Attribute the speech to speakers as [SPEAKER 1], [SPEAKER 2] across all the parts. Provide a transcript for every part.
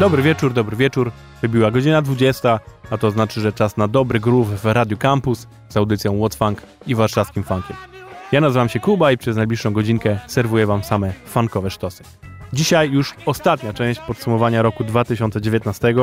[SPEAKER 1] Dobry wieczór, dobry wieczór. Wybiła godzina 20, a to znaczy, że czas na dobry groove w Radio Campus z audycją What's Funk i warszawskim funkiem. Ja nazywam się Kuba i przez najbliższą godzinkę serwuję wam same funkowe sztosy. Dzisiaj już ostatnia część podsumowania roku 2019.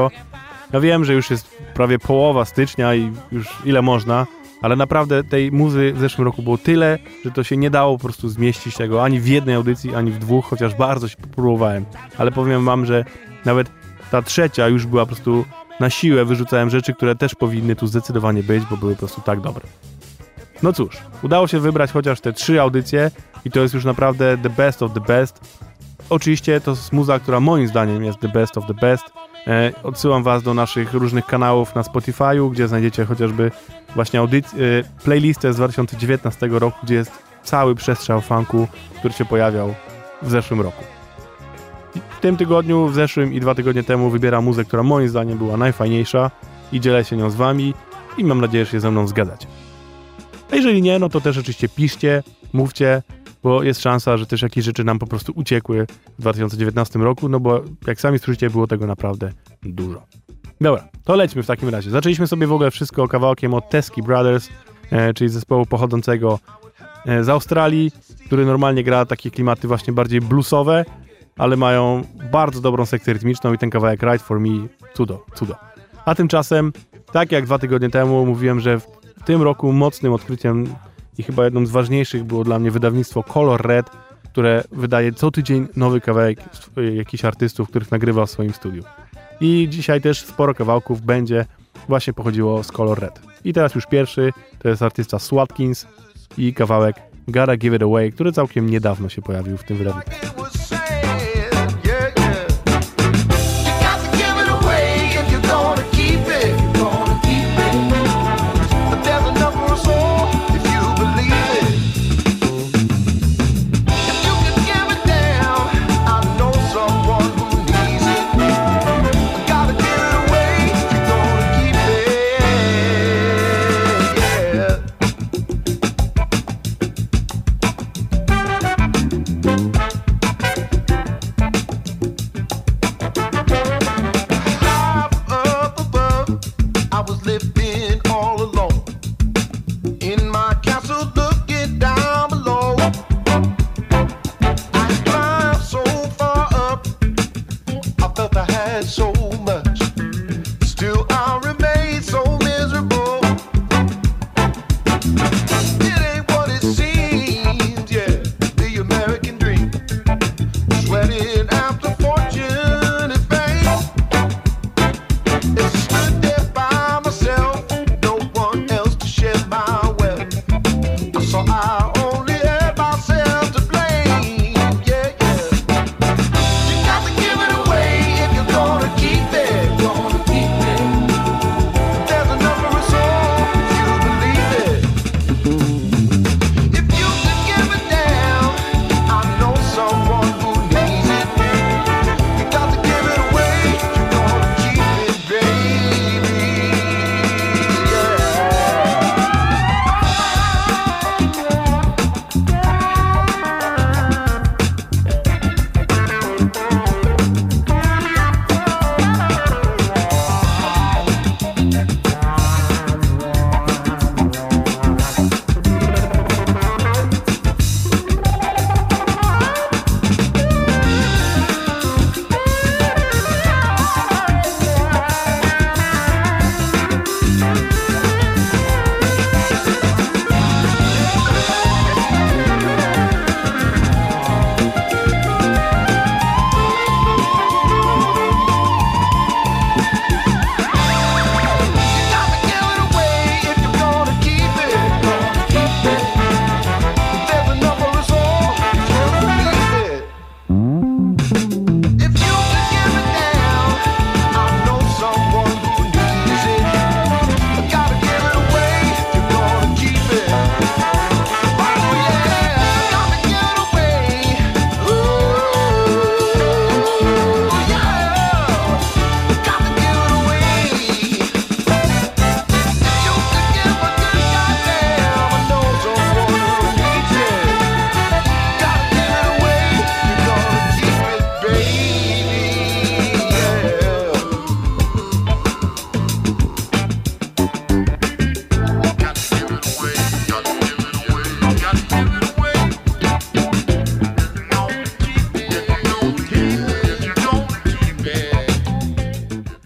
[SPEAKER 1] Ja wiem, że już jest prawie połowa stycznia i już ile można, ale naprawdę tej muzy w zeszłym roku było tyle, że to się nie dało po prostu zmieścić tego ani w jednej audycji, ani w dwóch, chociaż bardzo się próbowałem. Ale powiem wam, że nawet ta trzecia już była po prostu na siłę, wyrzucałem rzeczy, które też powinny tu zdecydowanie być, bo były po prostu tak dobre. No cóż, udało się wybrać chociaż te trzy audycje i to jest już naprawdę the best of the best. Oczywiście to jest muza, która moim zdaniem jest the best of the best. E, odsyłam was do naszych różnych kanałów na Spotify'u, gdzie znajdziecie chociażby właśnie audyc- e, playlistę z 2019 roku, gdzie jest cały przestrzał funku, który się pojawiał w zeszłym roku. W tym tygodniu, w zeszłym i dwa tygodnie temu wybieram muzę, która moim zdaniem była najfajniejsza i dzielę się nią z wami i mam nadzieję, że się ze mną zgadzacie. A jeżeli nie, no to też oczywiście piszcie, mówcie, bo jest szansa, że też jakieś rzeczy nam po prostu uciekły w 2019 roku, no bo jak sami słyszycie, było tego naprawdę dużo. Dobra, to lećmy w takim razie. Zaczęliśmy sobie w ogóle wszystko kawałkiem od Teskey Brothers, e, czyli zespołu pochodzącego e, z Australii, który normalnie gra takie klimaty właśnie bardziej bluesowe, ale mają bardzo dobrą sekcję rytmiczną i ten kawałek Right For Me, cudo, cudo. A tymczasem, tak jak dwa tygodnie temu mówiłem, że w tym roku mocnym odkryciem i chyba jedną z ważniejszych było dla mnie wydawnictwo Color Red, które wydaje co tydzień nowy kawałek sw- jakichś artystów, których nagrywa w swoim studiu. I dzisiaj też sporo kawałków będzie właśnie pochodziło z Color Red. I teraz już pierwszy, to jest artysta Swatkins i kawałek Gotta Give It Away, który całkiem niedawno się pojawił w tym wydawnictwie.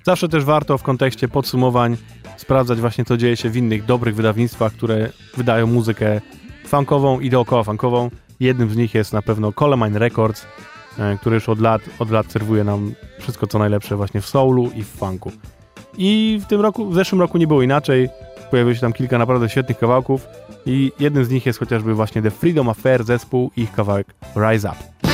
[SPEAKER 1] Zawsze też warto w kontekście podsumowań sprawdzać właśnie, co dzieje się w innych dobrych wydawnictwach, które wydają muzykę funkową i dookoła funkową. Jednym z nich jest na pewno Colemine Records, e, który już od lat, od lat serwuje nam wszystko, co najlepsze właśnie w soulu i w funku. I w tym roku, w zeszłym roku nie było inaczej. Pojawiło się tam kilka naprawdę świetnych kawałków i jednym z nich jest chociażby właśnie The Freedom Affair zespół i ich kawałek Rise Up.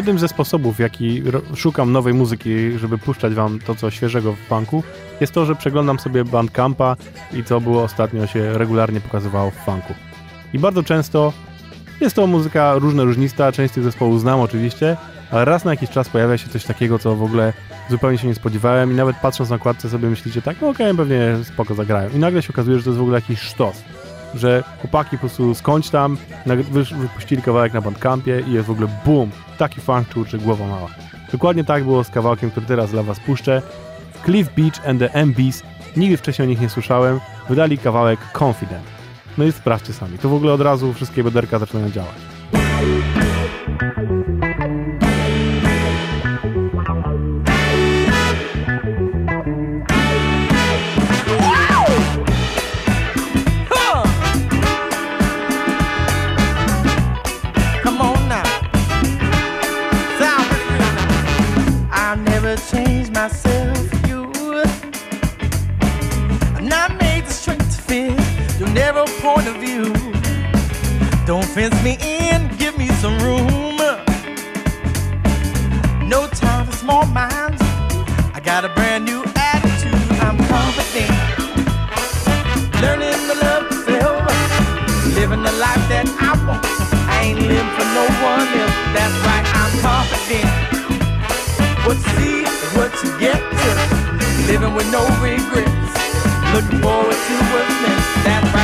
[SPEAKER 1] Jednym ze sposobów, jaki szukam nowej muzyki, żeby puszczać wam to, co świeżego w funku, jest to, że przeglądam sobie Bandcampa i co było ostatnio się regularnie pokazywało w funku. I bardzo często jest to muzyka różna, różnista, część tych zespołów znam oczywiście, ale raz na jakiś czas pojawia się coś takiego, co w ogóle zupełnie się nie spodziewałem i nawet patrząc na kładce sobie myślicie tak, no okej, okay, pewnie spoko zagrają. I nagle się okazuje, że to jest w ogóle jakiś sztos że chłopaki po prostu skądś tam wypuścili kawałek na bandcampie i jest w ogóle boom, taki funk czy głowa mała. Dokładnie tak było z kawałkiem, który teraz dla was puszczę. Cliff Beach and the MBs, nigdy wcześniej o nich nie słyszałem, wydali kawałek Confident. No i sprawdźcie sami, to w ogóle od razu wszystkie bederka zaczynają działać. Don't fence me in, give me some room. No time for small minds. I got a brand new attitude. I'm confident. Learning to love myself. Living the life that I want. I ain't living for no one else. That's right, I'm confident. What you see what you get to. Living with no regrets. Looking forward to what's next. That's right,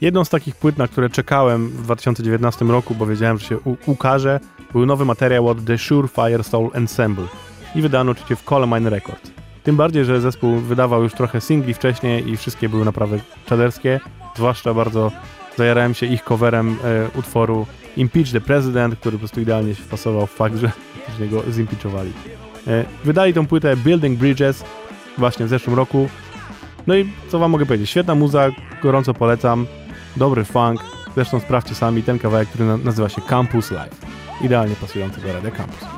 [SPEAKER 1] Jedną z takich płyt, na które czekałem w 2019 roku, bo wiedziałem, że się ukaże, był nowy materiał od The Surefire Soul Ensemble i wydano oczywiście w Colemine Records. Tym bardziej, że zespół wydawał już trochę singli wcześniej i wszystkie były naprawdę czaderskie, zwłaszcza bardzo zajarałem się ich coverem e, utworu Impeach the President, który po prostu idealnie się wpasował w fakt, że, że go zimpeachowali. E, wydali tą płytę Building Bridges właśnie w zeszłym roku. No i co wam mogę powiedzieć? Świetna muza, gorąco polecam dobry funk. Zresztą sprawdźcie sami ten kawałek, który na- nazywa się Campus Live. Idealnie pasujący do Radia Campus.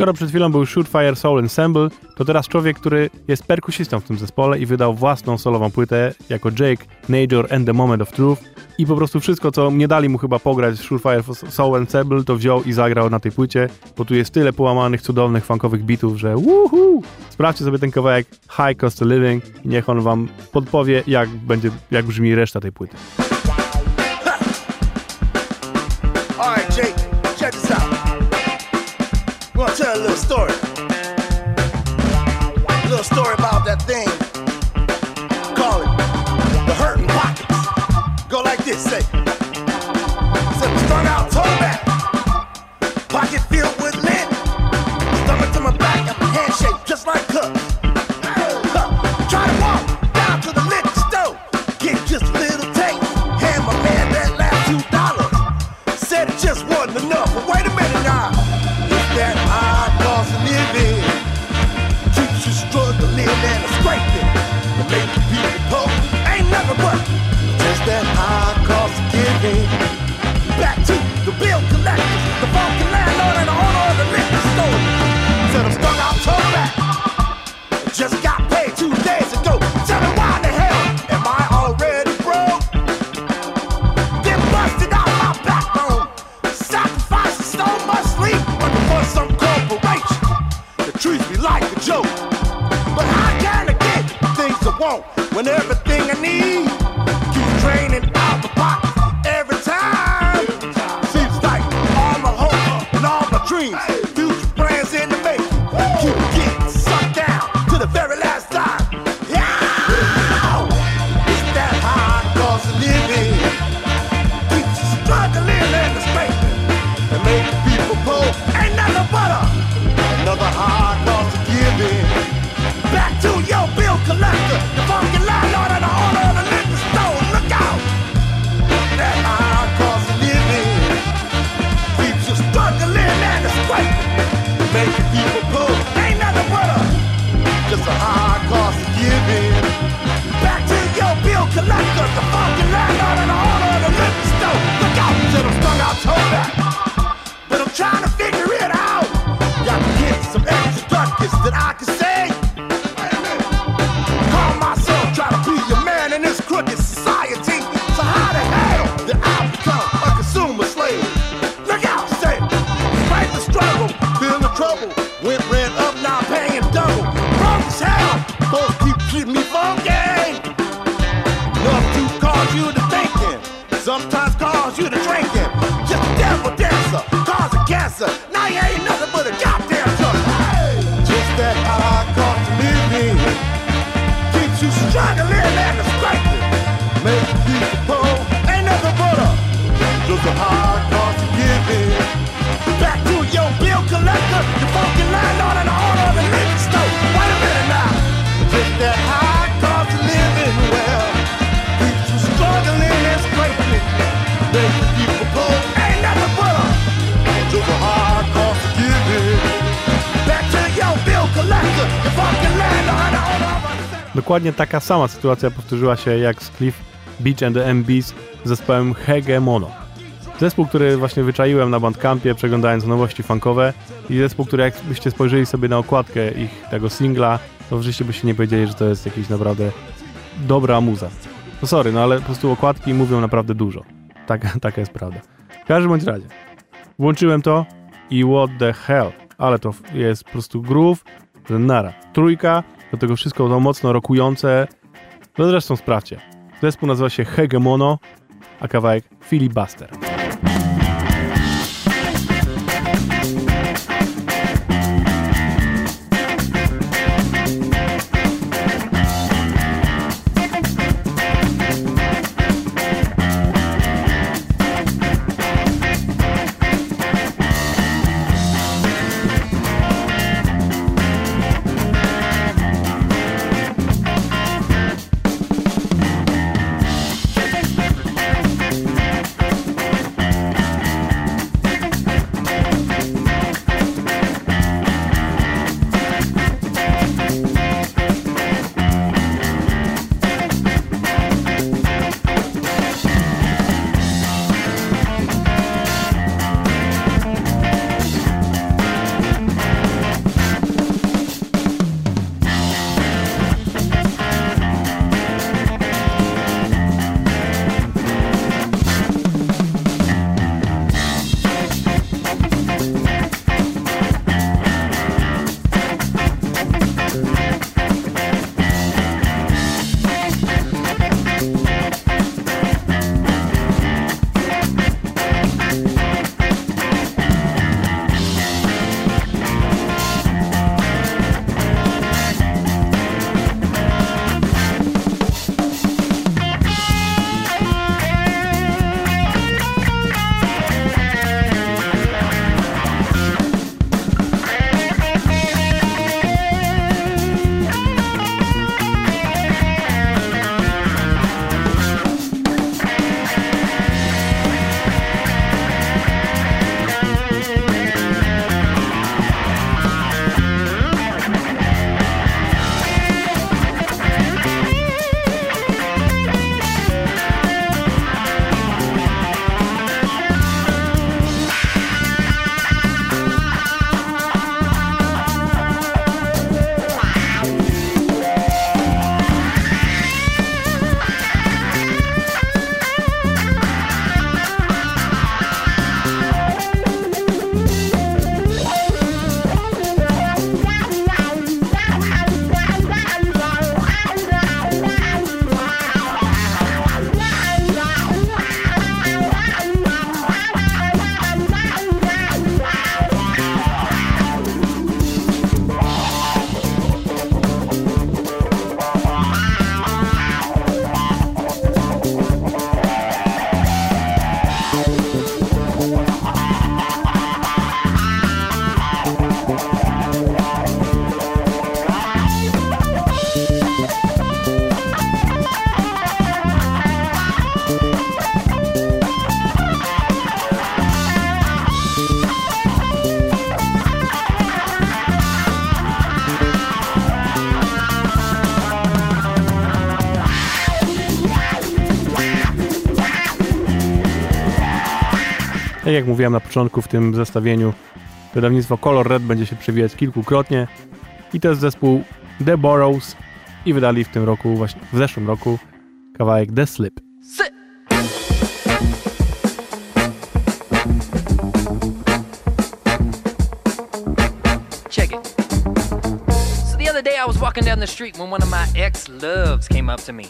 [SPEAKER 1] Skoro przed chwilą był Shootfire Soul Ensemble, to teraz człowiek, który jest perkusistą w tym zespole i wydał własną solową płytę jako Jake Najor and the Moment of Truth i po prostu wszystko, co nie dali mu chyba pograć w Surefire Soul and Sable, to wziął i zagrał na tej płycie, bo tu jest tyle połamanych, cudownych, funkowych bitów, że woohoo! Sprawdźcie sobie ten kawałek High Cost of Living i niech on wam podpowie, jak będzie, jak brzmi reszta tej płyty.
[SPEAKER 2] Alright, Jake, check this out. I'm gonna tell a little story. A little story about that thing. Call it the hurting pockets. Go like this, say. Said strung out toe Back to the bill collectors, the funky landlord and the owner of the liquor store. Said I'm stuck out toe back. Just got paid two days ago. Tell me why the hell am I already broke? Then busted out my backbone. Sacrificing so much sleep working for some corporation that treats me like a joke. But how can I get things I want when
[SPEAKER 1] Dokładnie taka sama sytuacja powtórzyła się jak z Cliff Beach and the MBs z zespołem Hegemono. Zespół, który właśnie wyczaiłem na Bandcampie, przeglądając nowości funkowe i zespół, który jakbyście spojrzeli sobie na okładkę ich tego singla, to w życiu byście nie powiedzieli, że to jest jakiś naprawdę dobra muza. No sorry, no ale po prostu okładki mówią naprawdę dużo. Tak, taka jest prawda. W każdym bądź razie. Włączyłem to i what the hell, ale to jest po prostu groove, nara. Trójka, do tego wszystko to mocno rokujące. No zresztą sprawdźcie. Zespół nazywa się Hegemono, a kawałek Filibuster. Tak jak mówiłem na początku w tym zestawieniu, wydawnictwo Color Red będzie się przewijać kilkukrotnie i to jest zespół The Burrows i wydali w tym roku, właśnie w zeszłym roku, kawałek The Slip.
[SPEAKER 3] I was walking down the street when one of my ex loves came up to me.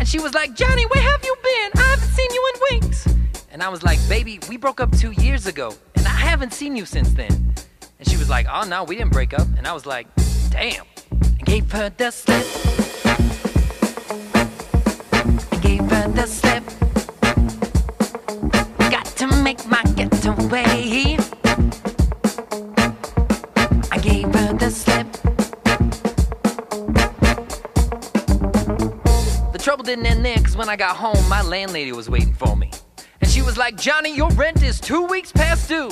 [SPEAKER 3] And she was like, Johnny, where have you been? I haven't seen you in weeks. And I was like, baby, we broke up two years ago, and I haven't seen you since then. And she was like, oh no, we didn't break up. And I was like, damn. And gave her the slip. And gave her the slip. Got to make my getaway. I gave her the slip. The trouble didn't end there, cause when I got home, my landlady was waiting for me. Was like, Johnny, your rent is two weeks past due.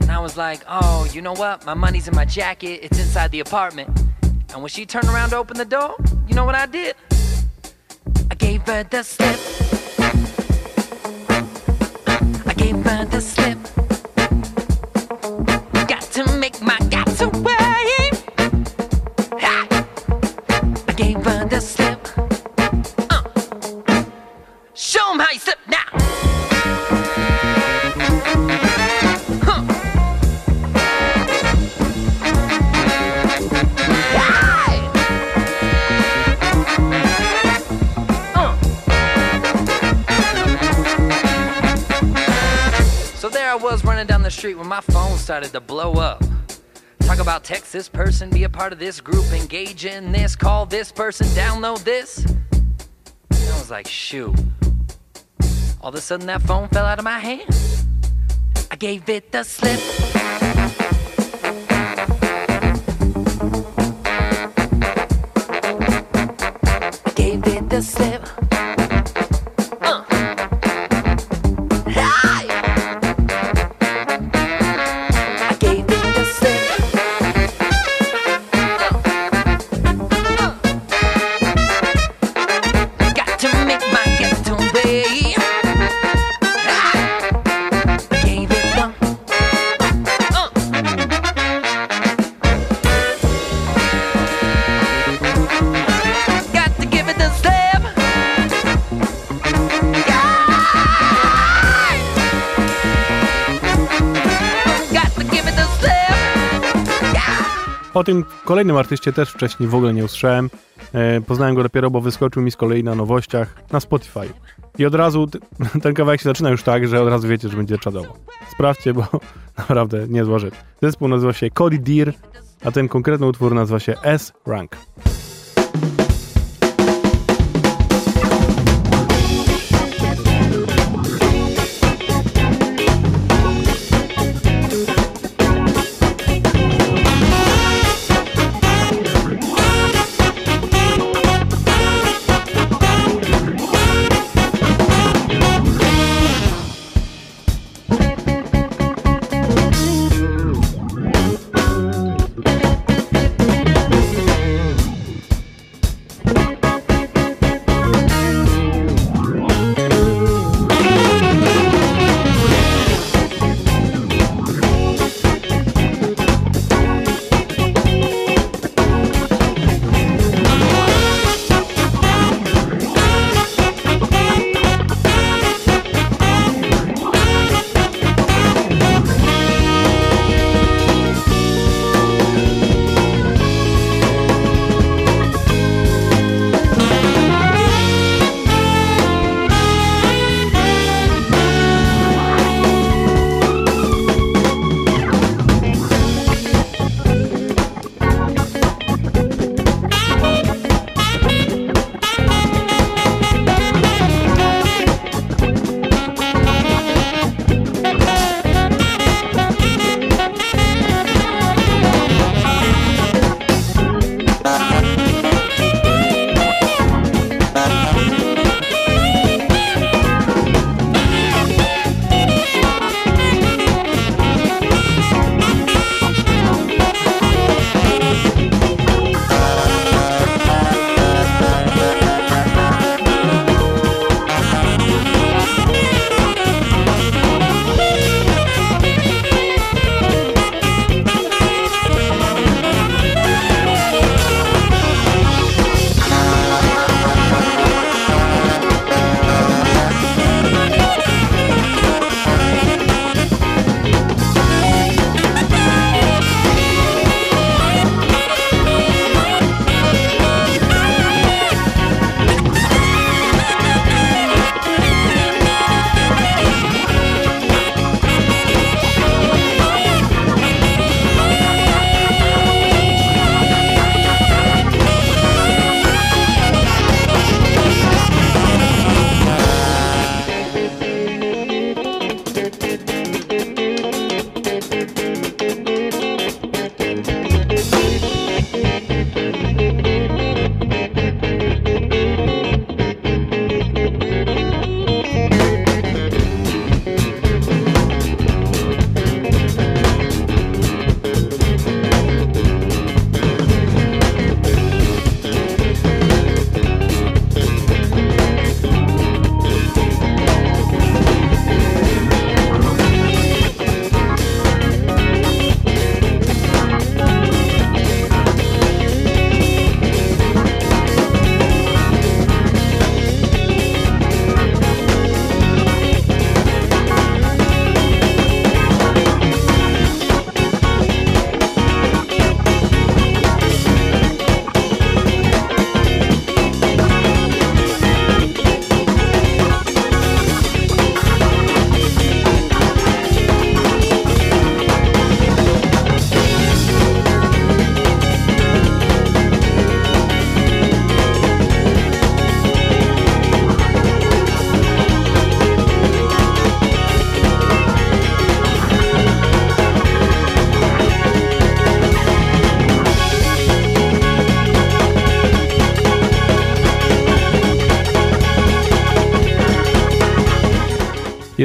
[SPEAKER 3] And I was like, oh, you know what? My money's in my jacket, it's inside the apartment. And when she turned around to open the door, you know what I did? I gave her the slip. I gave her the slip. My phone started to blow up. Talk about text this person, be a part of this group, engage in this, call this person, download this. And I was like, shoot. All of a sudden that phone fell out of my hand. I gave it the slip. I gave it the slip.
[SPEAKER 1] Tym kolejnym artyście też wcześniej w ogóle nie usłyszałem. E, poznałem go dopiero, bo wyskoczył mi z kolei na nowościach na Spotify. I od razu ten kawałek się zaczyna już tak, że od razu wiecie, że będzie czadowo. Sprawdźcie, bo naprawdę niezła rzecz. Zespół nazywa się Cody Deer, a ten konkretny utwór nazywa się S-Rank.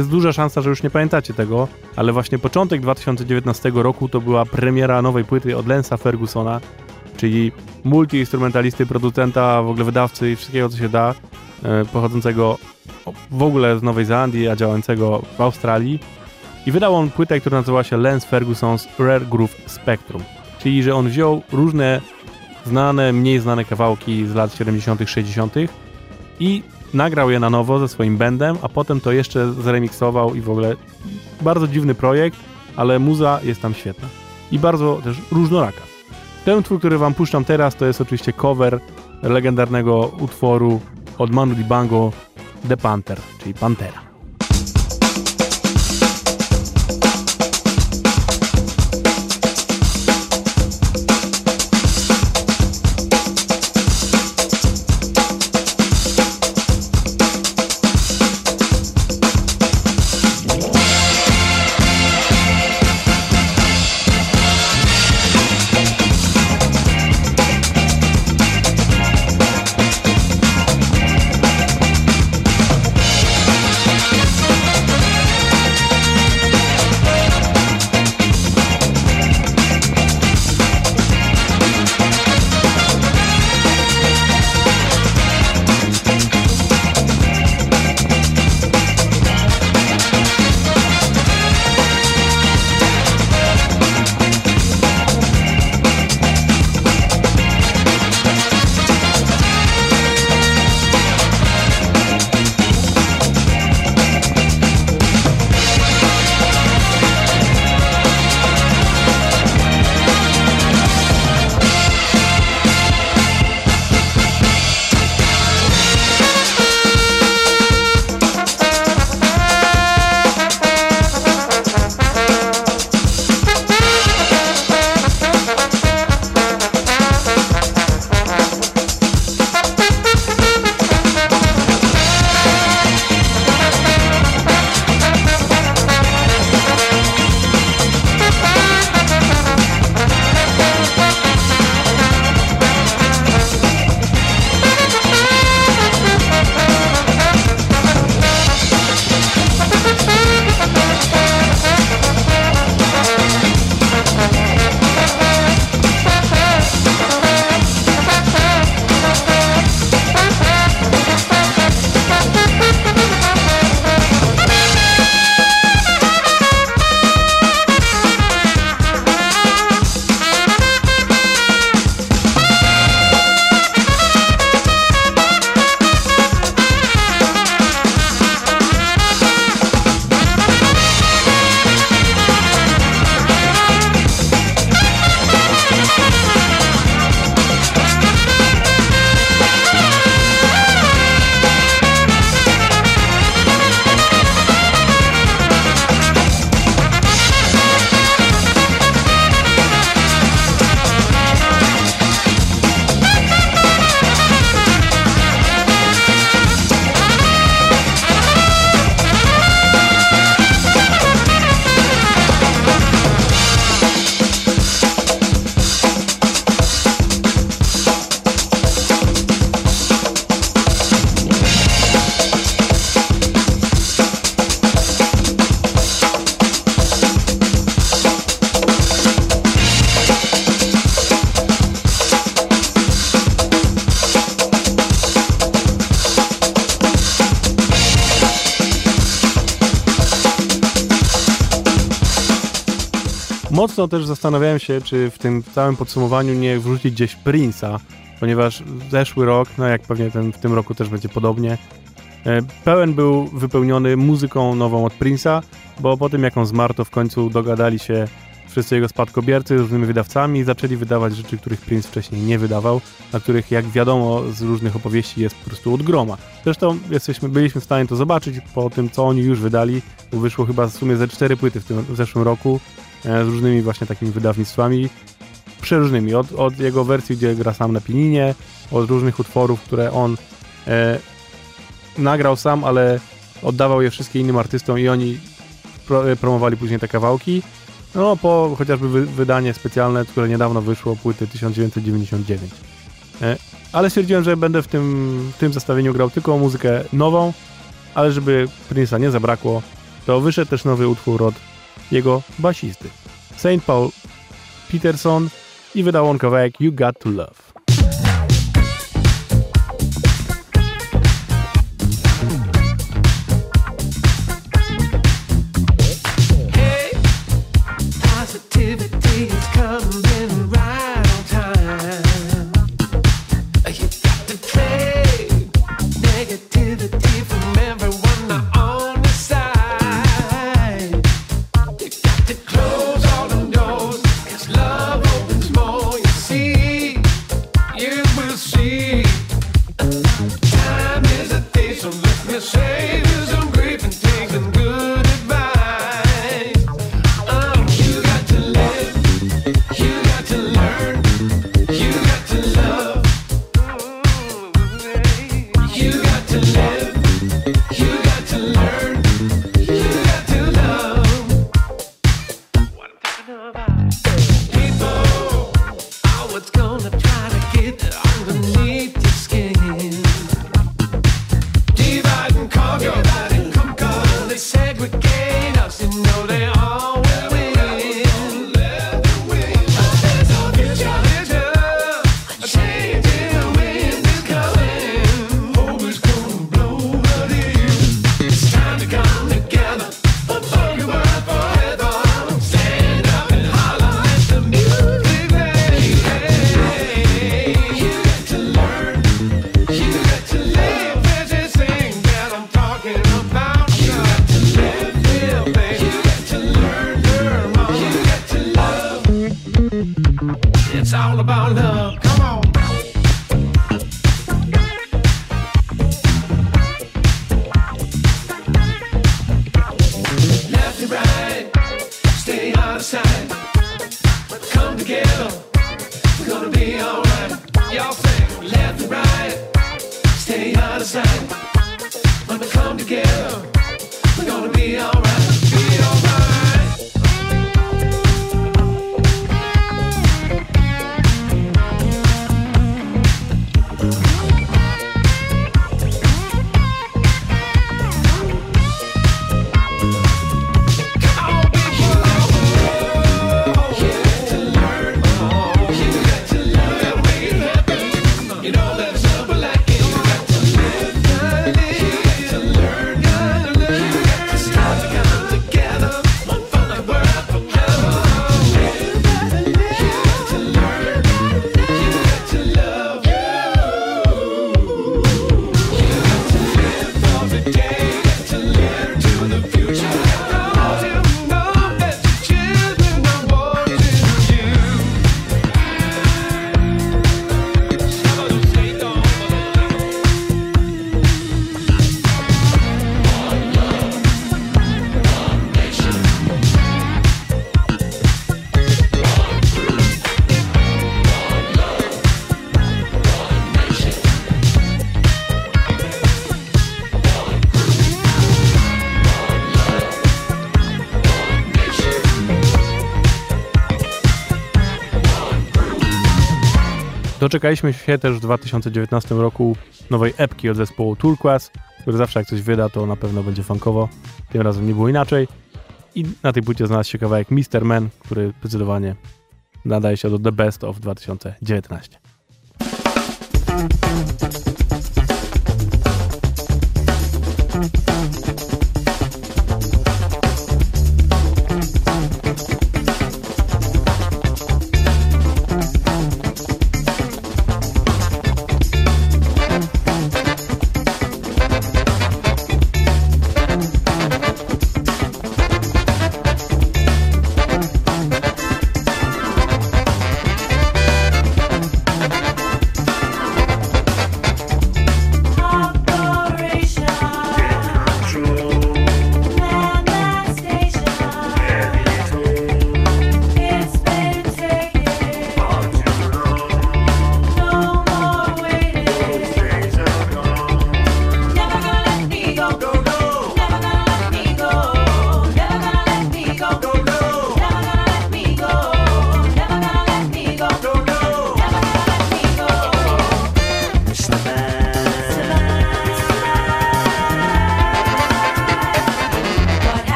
[SPEAKER 1] Jest duża szansa, że już nie pamiętacie tego, ale właśnie początek 2019 roku to była premiera nowej płyty od Lensa Fergusona, czyli multiinstrumentalisty, producenta, w ogóle wydawcy i wszystkiego, co się da, e, pochodzącego w ogóle z Nowej Zelandii, a działającego w Australii. I wydał on płytę, która nazywa się Lance Ferguson's Rare Groove Spectrum, czyli że on wziął różne znane, mniej znane kawałki z lat 70., 60. i nagrał je na nowo ze swoim bandem, a potem to jeszcze zremiksował i w ogóle bardzo dziwny projekt, ale muza jest tam świetna. I bardzo też różnoraka. Ten utwór, który wam puszczam teraz, to jest oczywiście cover legendarnego utworu od Manu Dibango The Panther, czyli Pantera. Mocno też zastanawiałem się, czy w tym całym podsumowaniu nie wrzucić gdzieś Prince'a, ponieważ zeszły rok, no jak pewnie ten, w tym roku też będzie podobnie, e, pełen był wypełniony muzyką nową od Prince'a, bo po tym jak on zmarł, to w końcu dogadali się wszyscy jego spadkobiercy z różnymi wydawcami i zaczęli wydawać rzeczy, których Prince wcześniej nie wydawał, na których, jak wiadomo z różnych opowieści, jest po prostu od groma. Zresztą jesteśmy, byliśmy w stanie to zobaczyć po tym, co oni już wydali, bo wyszło chyba w sumie ze cztery płyty w tym w zeszłym roku z różnymi właśnie takimi wydawnictwami przeróżnymi. Od, od jego wersji, gdzie gra sam na pianinie, od różnych utworów, które on e, nagrał sam, ale oddawał je wszystkim innym artystom i oni pro, e, promowali później te kawałki. No, po chociażby wy, wydanie specjalne, które niedawno wyszło, płyty 1999. E, ale stwierdziłem, że będę w tym, tym zestawieniu grał tylko muzykę nową, ale żeby Prince'a nie zabrakło,
[SPEAKER 4] to wyszedł też nowy utwór od jego basisty. Saint Paul Peterson i wydał on kawałek You Got To Love. Doczekaliśmy się też w 2019 roku nowej epki od zespołu Turquoise, który zawsze jak coś wyda, to na pewno będzie funkowo. Tym razem nie było inaczej. I na tej płycie znalazł się kawałek Mister Man, który zdecydowanie nadaje się do The Best of 2019.
[SPEAKER 1] Thank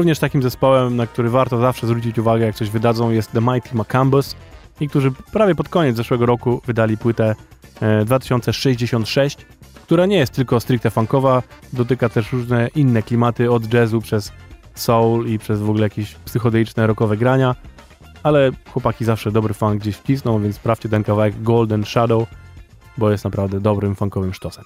[SPEAKER 1] Również takim zespołem, na który warto zawsze zwrócić uwagę, jak coś wydadzą, jest The Mighty Macambus, i którzy prawie pod koniec zeszłego roku wydali płytę 2066, e, która nie jest tylko stricte funkowa, dotyka też różne inne klimaty od jazzu przez soul i przez w ogóle jakieś psychodeliczne rockowe grania, ale chłopaki zawsze dobry funk gdzieś wcisną, więc sprawdźcie ten kawałek Golden Shadow, bo jest naprawdę dobrym funkowym sztosem.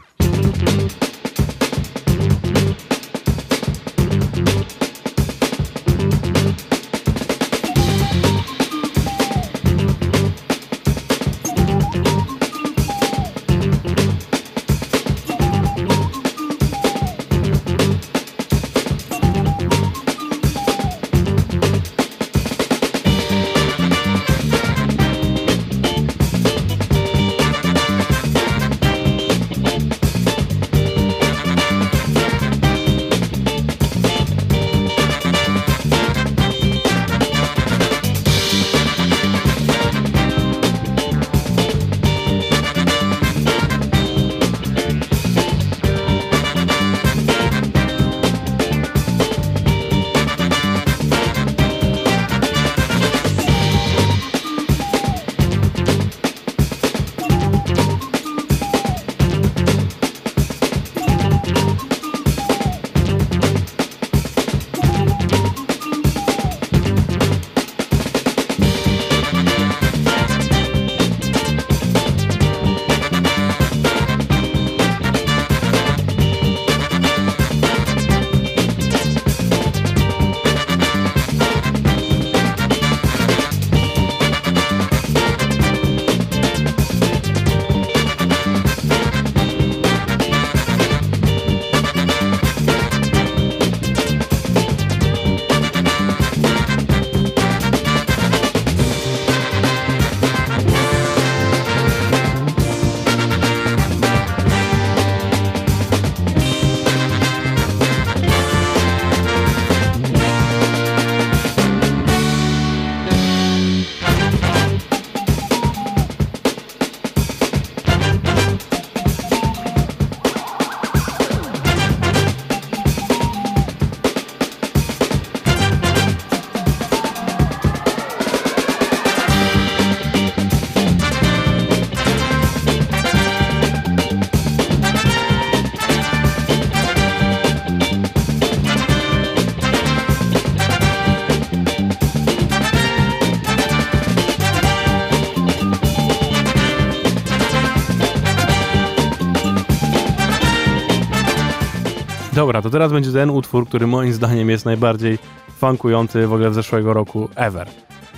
[SPEAKER 1] Dobra, to teraz będzie ten utwór, który moim zdaniem jest najbardziej funkujący w ogóle w zeszłego roku ever.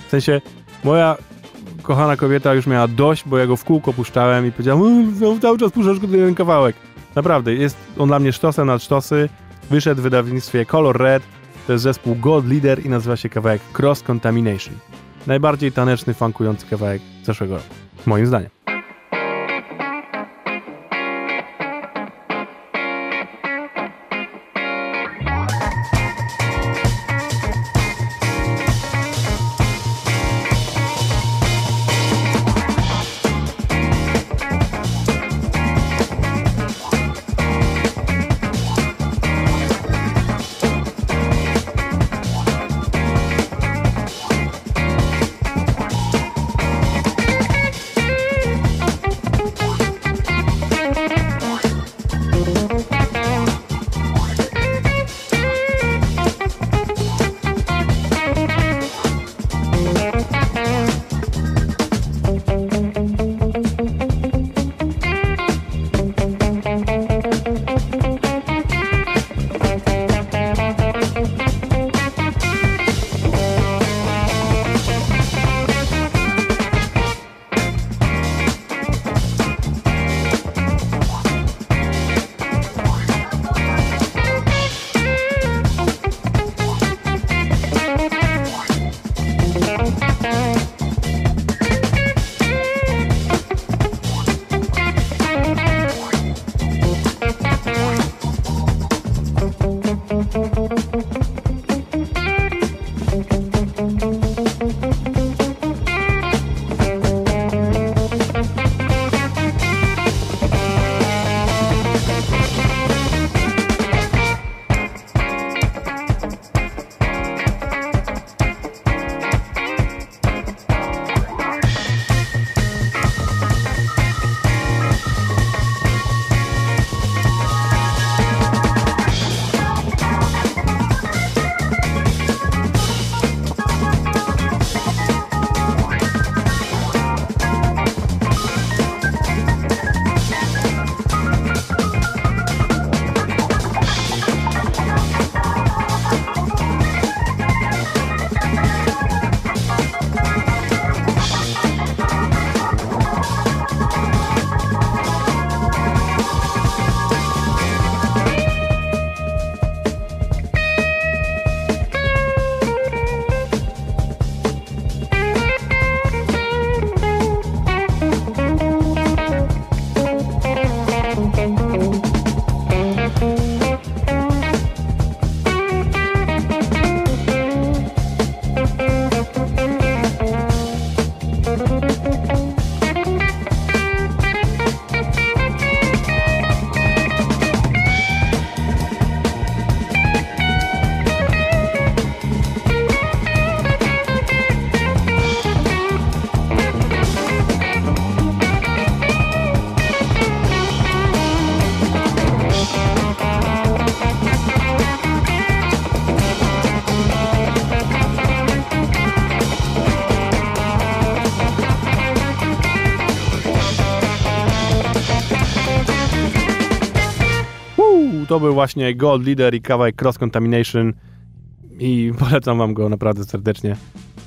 [SPEAKER 1] W sensie, moja kochana kobieta już miała dość, bo ja go w kółko puszczałem i powiedziałem, no, cały czas puszczasz ten kawałek. Naprawdę, jest on dla mnie sztosem nad sztosy. Wyszedł w wydawnictwie Color Red, to jest zespół God Leader i nazywa się kawałek Cross Contamination. Najbardziej taneczny, funkujący kawałek zeszłego roku, moim zdaniem. To był właśnie Gold Leader i kawałek Cross Contamination i polecam wam go naprawdę serdecznie.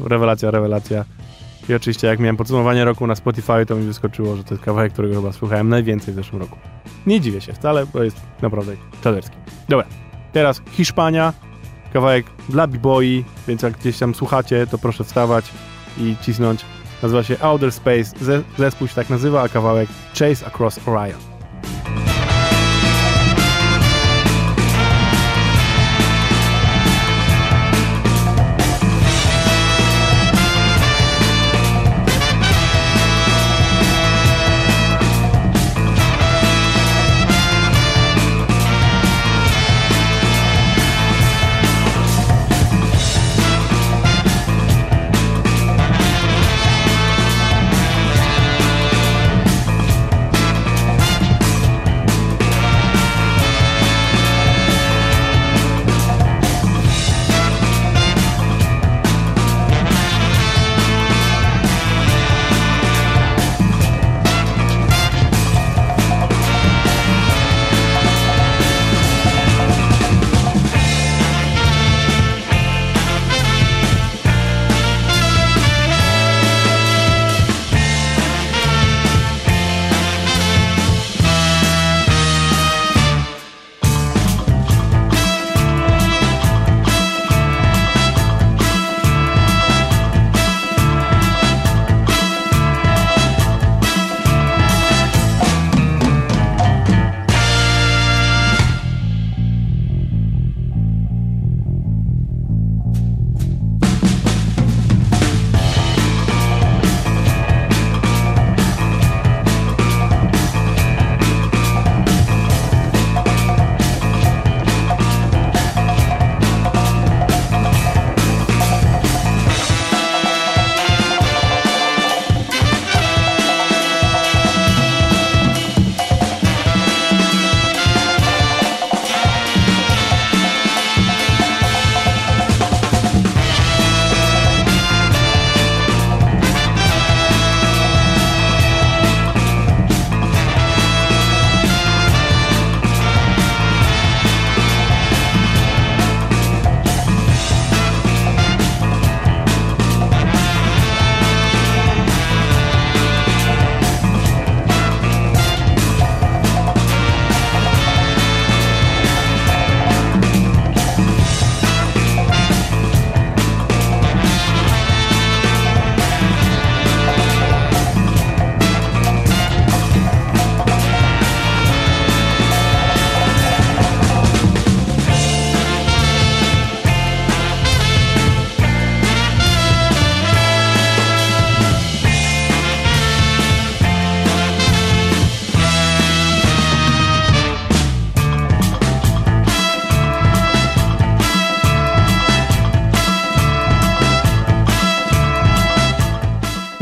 [SPEAKER 1] Rewelacja, rewelacja. I oczywiście jak miałem podsumowanie roku na Spotify, to mi wyskoczyło, że to jest kawałek, którego chyba słuchałem najwięcej w zeszłym roku. Nie dziwię się wcale, bo jest naprawdę czaderski. Dobra, teraz Hiszpania, kawałek dla b-boy, więc jak gdzieś tam słuchacie, to proszę wstawać i cisnąć. Nazywa się Outer Space, zespół się tak nazywa, a kawałek Chase Across Orion.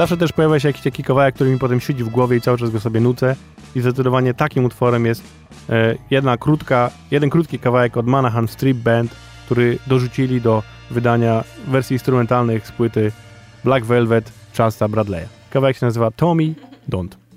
[SPEAKER 1] Zawsze też pojawia się jakiś taki kawałek, który mi potem siedzi w głowie i cały czas go sobie nucę. I zdecydowanie takim utworem jest e, jedna krótka, jeden krótki kawałek od Manahan Strip Band, który dorzucili do wydania wersji instrumentalnych z płyty Black Velvet Charlesa Bradley'a. Kawałek się nazywa Tommy Don't.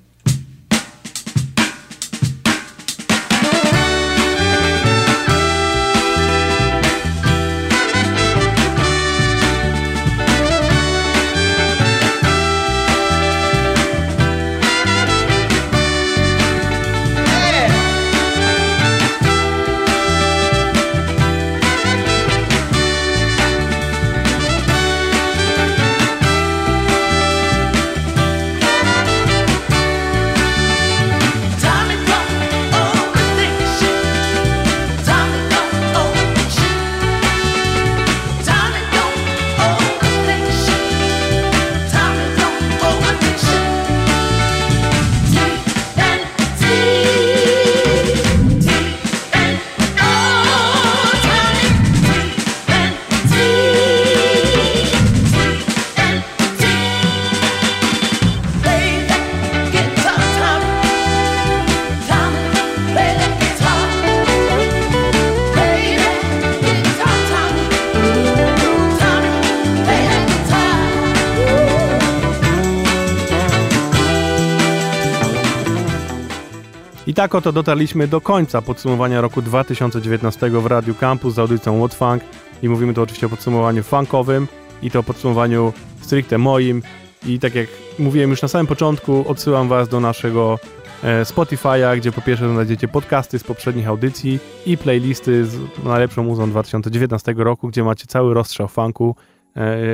[SPEAKER 1] Tak oto dotarliśmy do końca podsumowania roku 2019 w Radiu Campus z audycją What Funk. I mówimy tu oczywiście o podsumowaniu funkowym i to o podsumowaniu stricte moim. I tak jak mówiłem już na samym początku, odsyłam Was do naszego e, Spotify'a, gdzie po pierwsze znajdziecie podcasty z poprzednich audycji i playlisty z najlepszą muzą 2019 roku, gdzie macie cały rozstrzał funku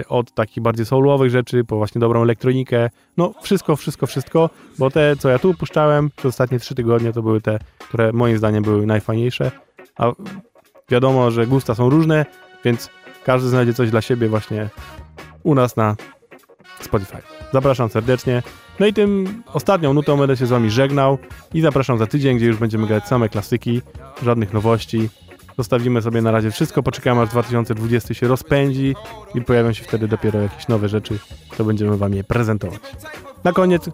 [SPEAKER 1] od takich bardziej soulowych rzeczy po właśnie dobrą elektronikę. No wszystko, wszystko, wszystko, bo te, co ja tu puszczałem przez ostatnie trzy tygodnie, to były te, które moim zdaniem były najfajniejsze, a wiadomo, że gusta są różne, więc każdy znajdzie coś dla siebie właśnie u nas na Spotify. Zapraszam serdecznie. No i tym ostatnią nutą będę się z wami żegnał i zapraszam za tydzień, gdzie już będziemy grać same klasyki, żadnych nowości. Zostawimy sobie na razie wszystko, poczekamy aż 2020 się rozpędzi i pojawią się wtedy dopiero jakieś nowe rzeczy, to będziemy wam je prezentować. Na koniec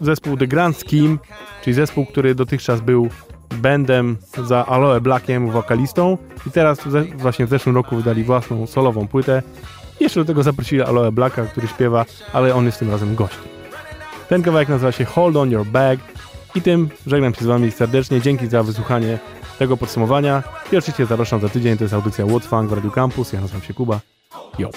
[SPEAKER 1] zespół The Grand Scheme, czyli zespół, który dotychczas był bandem za Aloe Blackiem, wokalistą i teraz właśnie w zeszłym roku wydali własną solową płytę jeszcze do tego zaprosili Aloe Blacka, który śpiewa, ale on jest tym razem gościem. Ten kawałek nazywa się Hold On Your Bag i tym żegnam się z Wami serdecznie. Dzięki za wysłuchanie tego podsumowania. I oczywiście zapraszam za tydzień. To jest audycja What Funk w Radio Campus. Ja nazywam się Kuba. Yo.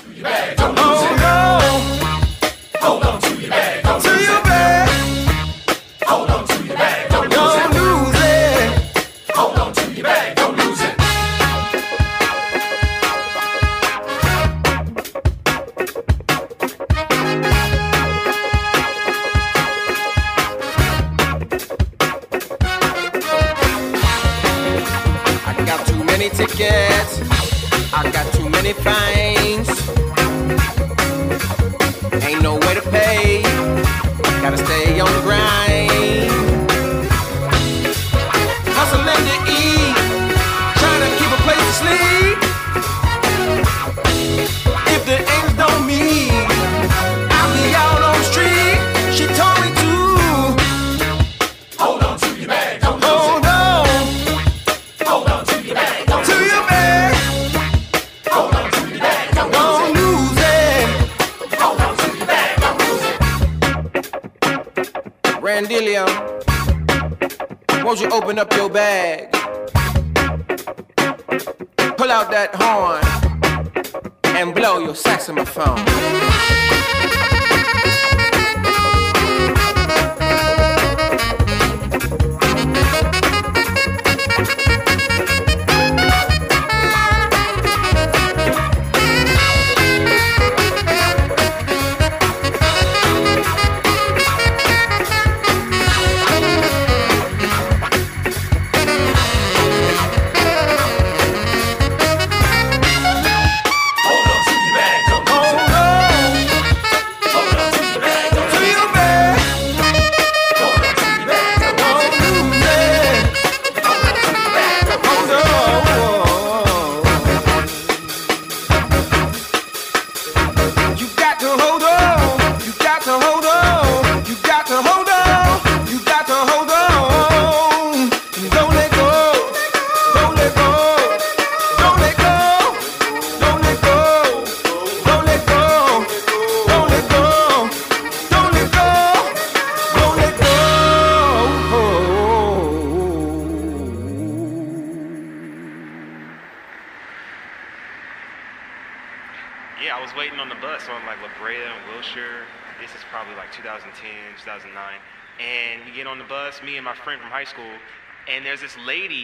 [SPEAKER 5] Open up your bag, pull out that horn,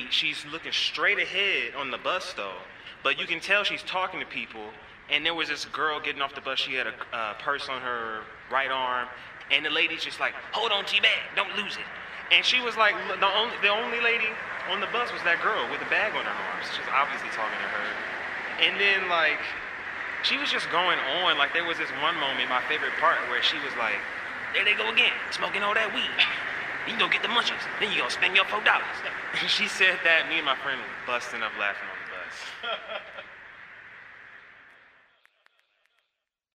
[SPEAKER 6] she's looking straight ahead on the bus though, but you can tell she's talking to people. And there was this girl getting off the bus. She had a uh, purse on her right arm, and the lady's just like, "Hold on to your bag, don't lose it." And she was like, the only the only lady on the bus was that girl with the bag on her arms. She's obviously talking to her. And then like, she was just going on. Like there was this one moment, my favorite part, where she was like, "There they go again, smoking all that weed." You go get the munchies. Then you gonna spend your four dollars. she said that. Me and my friend busting up laughing on the bus.